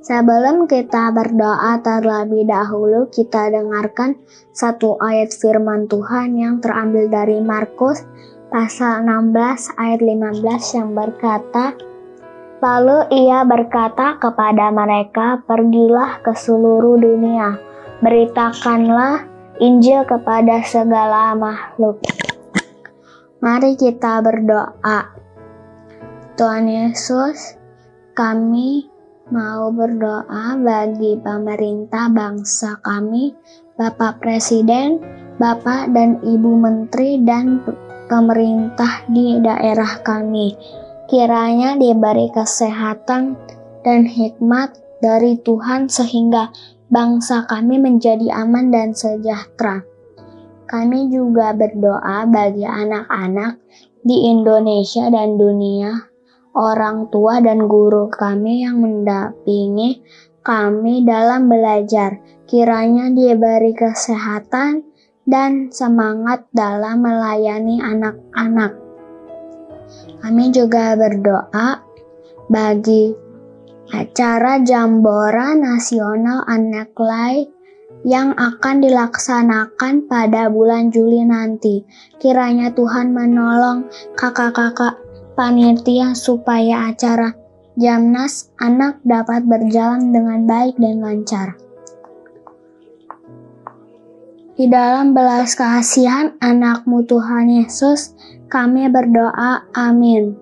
sebelum kita berdoa terlebih dahulu, kita dengarkan satu ayat firman Tuhan yang terambil dari Markus pasal 16 ayat 15 yang berkata, Lalu ia berkata kepada mereka, "Pergilah ke seluruh dunia, beritakanlah Injil kepada segala makhluk." Mari kita berdoa. Tuhan Yesus, kami mau berdoa bagi pemerintah bangsa kami, Bapak Presiden, Bapak dan Ibu Menteri, dan pemerintah di daerah kami kiranya diberi kesehatan dan hikmat dari Tuhan sehingga bangsa kami menjadi aman dan sejahtera. Kami juga berdoa bagi anak-anak di Indonesia dan dunia, orang tua dan guru kami yang mendampingi kami dalam belajar. Kiranya diberi kesehatan dan semangat dalam melayani anak-anak. Kami juga berdoa bagi acara Jambora Nasional Anak Lai yang akan dilaksanakan pada bulan Juli nanti. Kiranya Tuhan menolong kakak-kakak panitia supaya acara Jamnas anak dapat berjalan dengan baik dan lancar. Di dalam belas kasihan anakmu Tuhan Yesus, kami berdoa, amin.